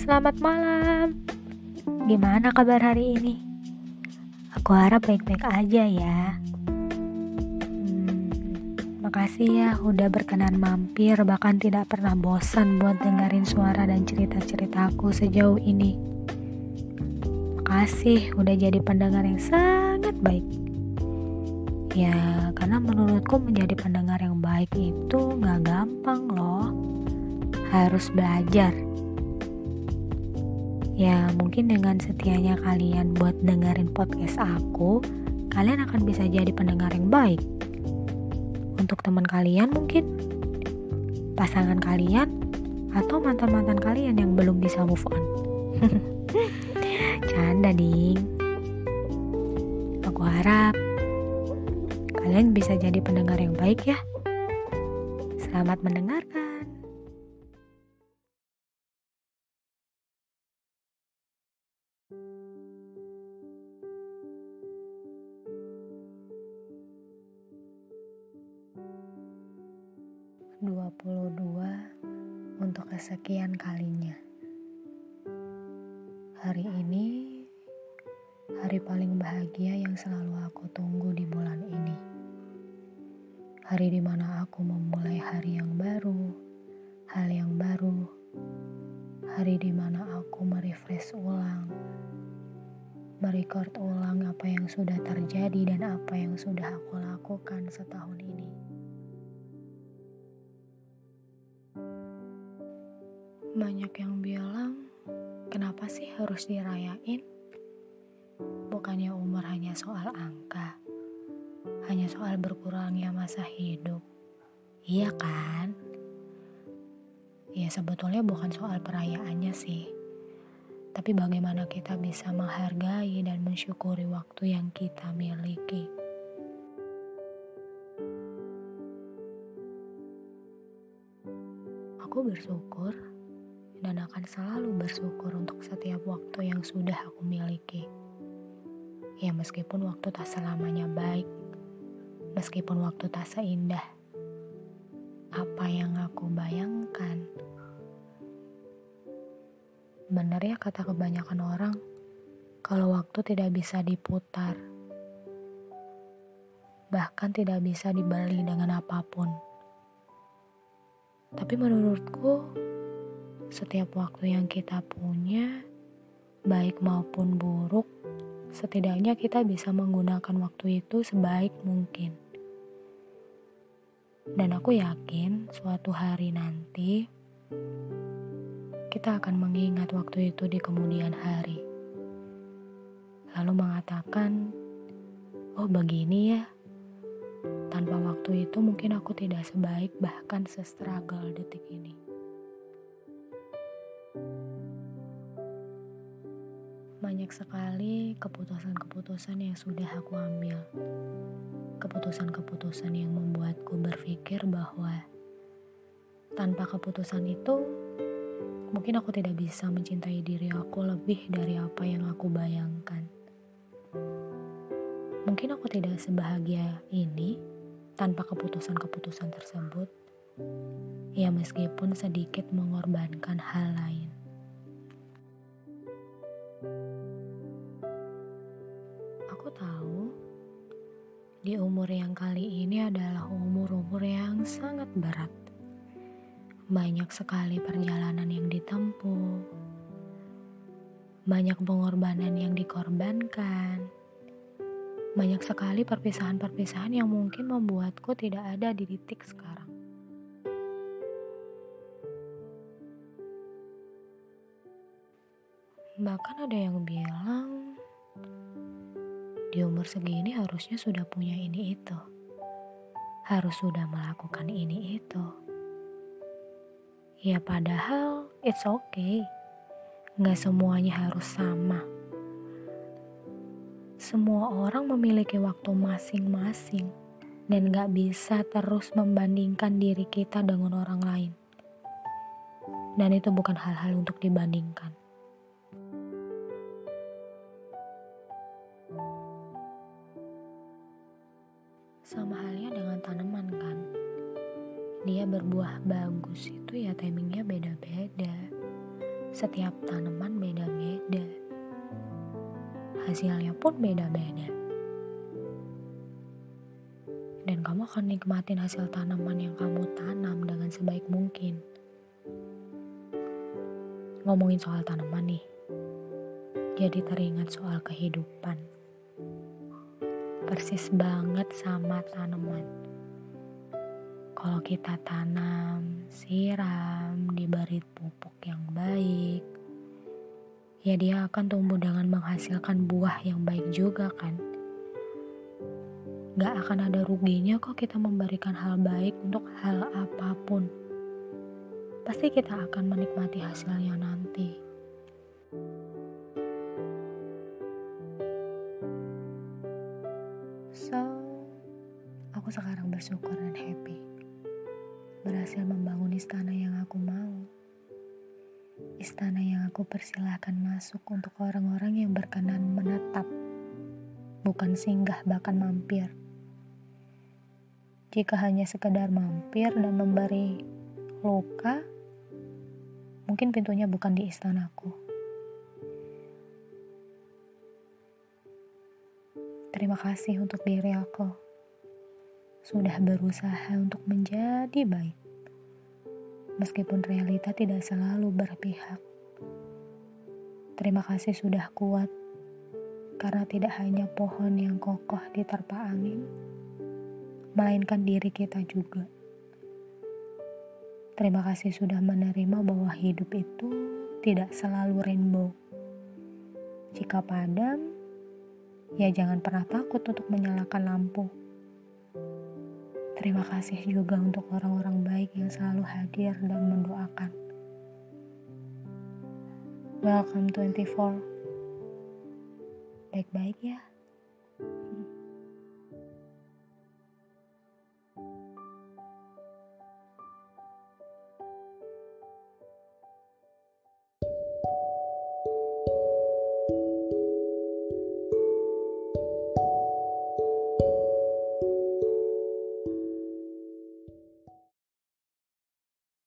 selamat malam. Gimana kabar hari ini? Aku harap baik-baik aja ya. Hmm, makasih ya udah berkenan mampir, bahkan tidak pernah bosan buat dengerin suara dan cerita-ceritaku sejauh ini. Makasih udah jadi pendengar yang sangat baik. Ya, karena menurutku menjadi pendengar yang baik itu gak gampang loh. Harus belajar Ya mungkin dengan setianya kalian buat dengerin podcast aku, kalian akan bisa jadi pendengar yang baik. Untuk teman kalian mungkin, pasangan kalian, atau mantan-mantan kalian yang belum bisa move on. Canda ding. Aku harap kalian bisa jadi pendengar yang baik ya. Selamat mendengarkan. 22 untuk kesekian kalinya. Hari ini hari paling bahagia yang selalu aku tunggu di bulan ini. Hari di mana aku memulai hari yang baru, hal yang baru. Hari di mana aku merefresh ulang, merecord ulang apa yang sudah terjadi dan apa yang sudah aku lakukan setahun ini. Banyak yang bilang, kenapa sih harus dirayain? Bukannya umur hanya soal angka, hanya soal berkurangnya masa hidup. Iya kan? Ya sebetulnya bukan soal perayaannya sih. Tapi bagaimana kita bisa menghargai dan mensyukuri waktu yang kita miliki. Aku bersyukur dan akan selalu bersyukur untuk setiap waktu yang sudah aku miliki. Ya meskipun waktu tak selamanya baik, meskipun waktu tak seindah apa yang aku bayangkan. Benar ya kata kebanyakan orang, kalau waktu tidak bisa diputar, bahkan tidak bisa dibeli dengan apa pun. Tapi menurutku, setiap waktu yang kita punya, baik maupun buruk, setidaknya kita bisa menggunakan waktu itu sebaik mungkin. Dan aku yakin suatu hari nanti kita akan mengingat waktu itu di kemudian hari. Lalu mengatakan, "Oh, begini ya." Tanpa waktu itu mungkin aku tidak sebaik bahkan se-struggle detik ini. Banyak sekali keputusan-keputusan yang sudah aku ambil. Keputusan-keputusan yang membuatku berpikir bahwa tanpa keputusan itu, mungkin aku tidak bisa mencintai diri aku lebih dari apa yang aku bayangkan. Mungkin aku tidak sebahagia ini tanpa keputusan-keputusan tersebut. Ya meskipun sedikit mengorbankan hal lain. Tahu di umur yang kali ini adalah umur-umur yang sangat berat. Banyak sekali perjalanan yang ditempuh, banyak pengorbanan yang dikorbankan, banyak sekali perpisahan-perpisahan yang mungkin membuatku tidak ada di titik sekarang. Bahkan ada yang bilang di umur segini harusnya sudah punya ini itu. Harus sudah melakukan ini itu. Ya padahal it's okay. Gak semuanya harus sama. Semua orang memiliki waktu masing-masing dan gak bisa terus membandingkan diri kita dengan orang lain. Dan itu bukan hal-hal untuk dibandingkan. Sama halnya dengan tanaman kan. Dia berbuah bagus itu ya timingnya beda-beda. setiap tanaman beda-beda. Hasilnya pun beda-beda. Dan kamu akan nikmatin hasil tanaman yang kamu tanam dengan sebaik mungkin. Ngomongin soal tanaman nih, jadi teringat soal kehidupan. Persis banget sama tanaman. Kalau kita tanam, siram, diberi pupuk yang baik, ya dia akan tumbuh dengan menghasilkan buah yang baik juga kan. Gak akan ada ruginya kok kita memberikan hal baik untuk hal apa pun. Pasti kita akan menikmati hasilnya nanti. So, aku sekarang bersyukur dan happy. Berhasil membangun istana yang aku mau. Istana yang aku persilahkan masuk untuk orang-orang yang berkenan menetap, bukan singgah bahkan mampir. Jika hanya sekedar mampir dan memberi luka, mungkin pintunya bukan di istanaku. Terima kasih untuk diri aku. Sudah berusaha untuk menjadi baik. Meskipun realita tidak selalu berpihak. Terima kasih sudah kuat. Karena tidak hanya pohon yang kokoh diterpa angin, melainkan diri kita juga. Terima kasih sudah menerima bahwa hidup itu tidak selalu rainbow. Jika padam, ya jangan pernah takut untuk menyalakan lampu. Terima kasih juga untuk orang-orang baik yang selalu hadir dan mendoakan. Welcome 24. Baik-baik ya.